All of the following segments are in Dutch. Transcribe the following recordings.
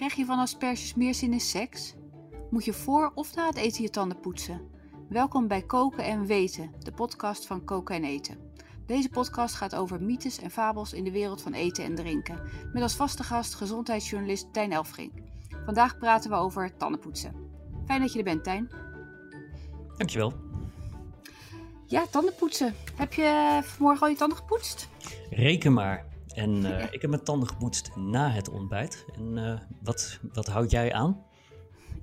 Krijg je van asperges meer zin in seks? Moet je voor of na het eten je tanden poetsen? Welkom bij Koken en Weten, de podcast van Koken en Eten. Deze podcast gaat over mythes en fabels in de wereld van eten en drinken. Met als vaste gast gezondheidsjournalist Tijn Elfrink. Vandaag praten we over tandenpoetsen. Fijn dat je er bent, Tijn. Dankjewel. Ja, tandenpoetsen. Heb je vanmorgen al je tanden gepoetst? Reken maar. En uh, ik heb mijn tanden gepoetst na het ontbijt. En uh, wat, wat houd jij aan?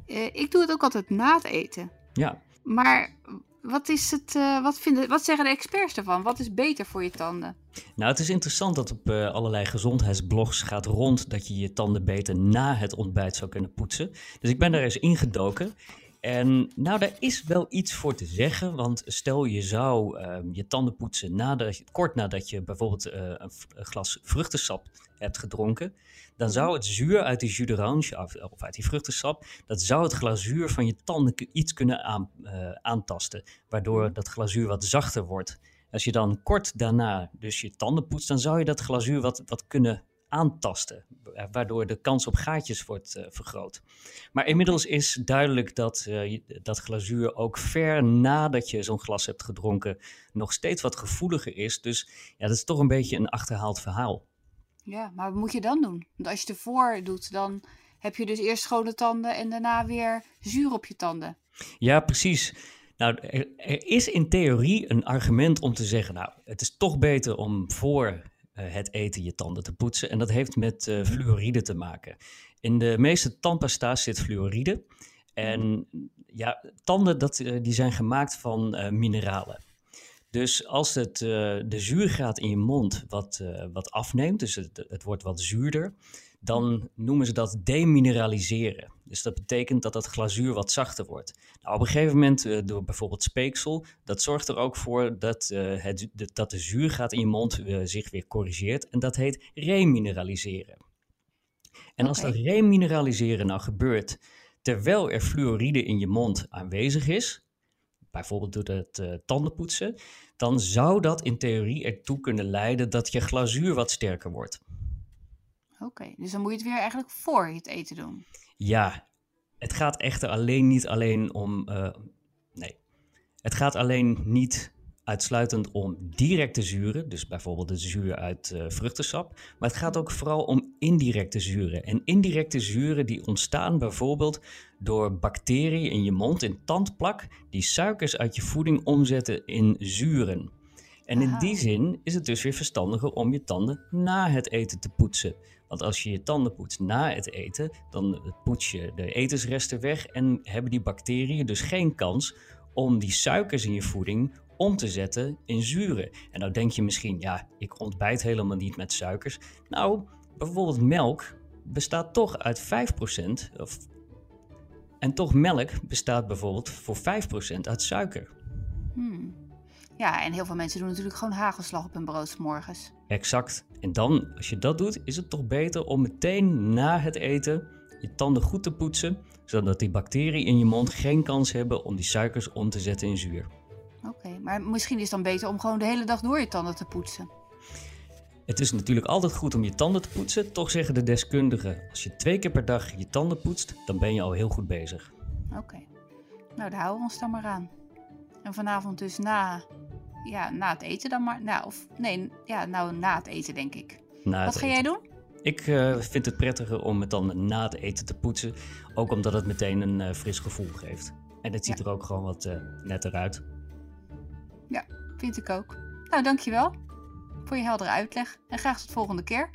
Uh, ik doe het ook altijd na het eten. Ja. Maar wat, is het, wat, vinden, wat zeggen de experts ervan? Wat is beter voor je tanden? Nou, het is interessant dat op allerlei gezondheidsblogs gaat rond dat je je tanden beter na het ontbijt zou kunnen poetsen. Dus ik ben daar eens ingedoken. En nou, daar is wel iets voor te zeggen. Want stel je zou uh, je tanden poetsen nadat, kort nadat je bijvoorbeeld uh, een, glas vruchtensap hebt gedronken. Dan zou het zuur uit die jus d'orange, of, of uit die vruchtensap, dat zou het glazuur van je tanden iets kunnen aan, uh, aantasten. Waardoor dat glazuur wat zachter wordt. Als je dan kort daarna dus je tanden poetst, dan zou je dat glazuur wat, wat kunnen aantasten, waardoor de kans op gaatjes wordt uh, vergroot. Maar inmiddels is duidelijk dat uh, dat glazuur ook ver nadat je zo'n glas hebt gedronken nog steeds wat gevoeliger is. Dus ja, dat is toch een beetje een achterhaald verhaal. Ja, maar wat moet je dan doen? Want als je het ervoor doet, dan heb je dus eerst schone tanden en daarna weer zuur op je tanden. Ja, precies. Nou, er, er is in theorie een argument om te zeggen, nou, het is toch beter om voor het eten je tanden te poetsen. En dat heeft met uh, fluoride te maken. In de meeste tandpasta's zit fluoride. En ja, tanden dat, uh, die zijn gemaakt van mineralen. Dus als het, de zuurgraad in je mond wat, wat afneemt, dus het, het wordt wat zuurder, dan noemen ze dat demineraliseren. Dus dat betekent dat dat glazuur wat zachter wordt. Nou, op een gegeven moment, uh, door bijvoorbeeld speeksel, dat zorgt er ook voor dat, uh, het, de, dat de zuurgraad in je mond uh, zich weer corrigeert. En dat heet remineraliseren. En als dat remineraliseren nou gebeurt terwijl er fluoride in je mond aanwezig is, bijvoorbeeld door het tandenpoetsen, dan zou dat in theorie ertoe kunnen leiden dat je glazuur wat sterker wordt. Oké, dus dan moet je het weer eigenlijk voor het eten doen. Ja, het gaat echter alleen niet alleen om. Uh, nee. Het gaat alleen niet uitsluitend om directe zuren, dus bijvoorbeeld de zuur uit uh, vruchtensap, maar het gaat ook vooral om indirecte zuren. En indirecte zuren die ontstaan bijvoorbeeld door bacteriën in je mond, in tandplak, die suikers uit je voeding omzetten in zuren. En in die zin is het dus weer verstandiger om je tanden na het eten te poetsen. Want als je je tanden poetst na het eten, dan poets je de etensresten weg en hebben die bacteriën dus geen kans om die suikers in je voeding om te zetten in zuren. En nou denk je misschien, ja, ik ontbijt helemaal niet met suikers. Nou, bijvoorbeeld melk bestaat toch uit 5%. Of, en toch melk bestaat bijvoorbeeld voor 5% uit suiker. Hmm. Ja, en heel veel mensen doen natuurlijk gewoon hagelslag op hun brood morgens. Exact. En dan, als je dat doet, is het toch beter om meteen na het eten je tanden goed te poetsen, zodat die bacteriën in je mond geen kans hebben om die suikers om te zetten in zuur. Oké, okay, maar misschien is het dan beter om gewoon de hele dag door je tanden te poetsen. Het is natuurlijk altijd goed om je tanden te poetsen. Toch zeggen de deskundigen, als je twee keer per dag je tanden poetst, dan ben je al heel goed bezig. Oké, okay. nou daar houden we ons dan maar aan. En vanavond dus na, ja, na het eten dan maar. Nou, of nee, ja, nou na het eten denk ik. Na Wat ga eten. jij doen? Ik uh, vind het prettiger om het dan na het eten te poetsen. Ook omdat het meteen een uh, fris gevoel geeft. En het ziet ja. er ook gewoon wat uh, netter uit. Ja, vind ik ook. Nou, dankjewel voor je heldere uitleg. En graag tot de volgende keer.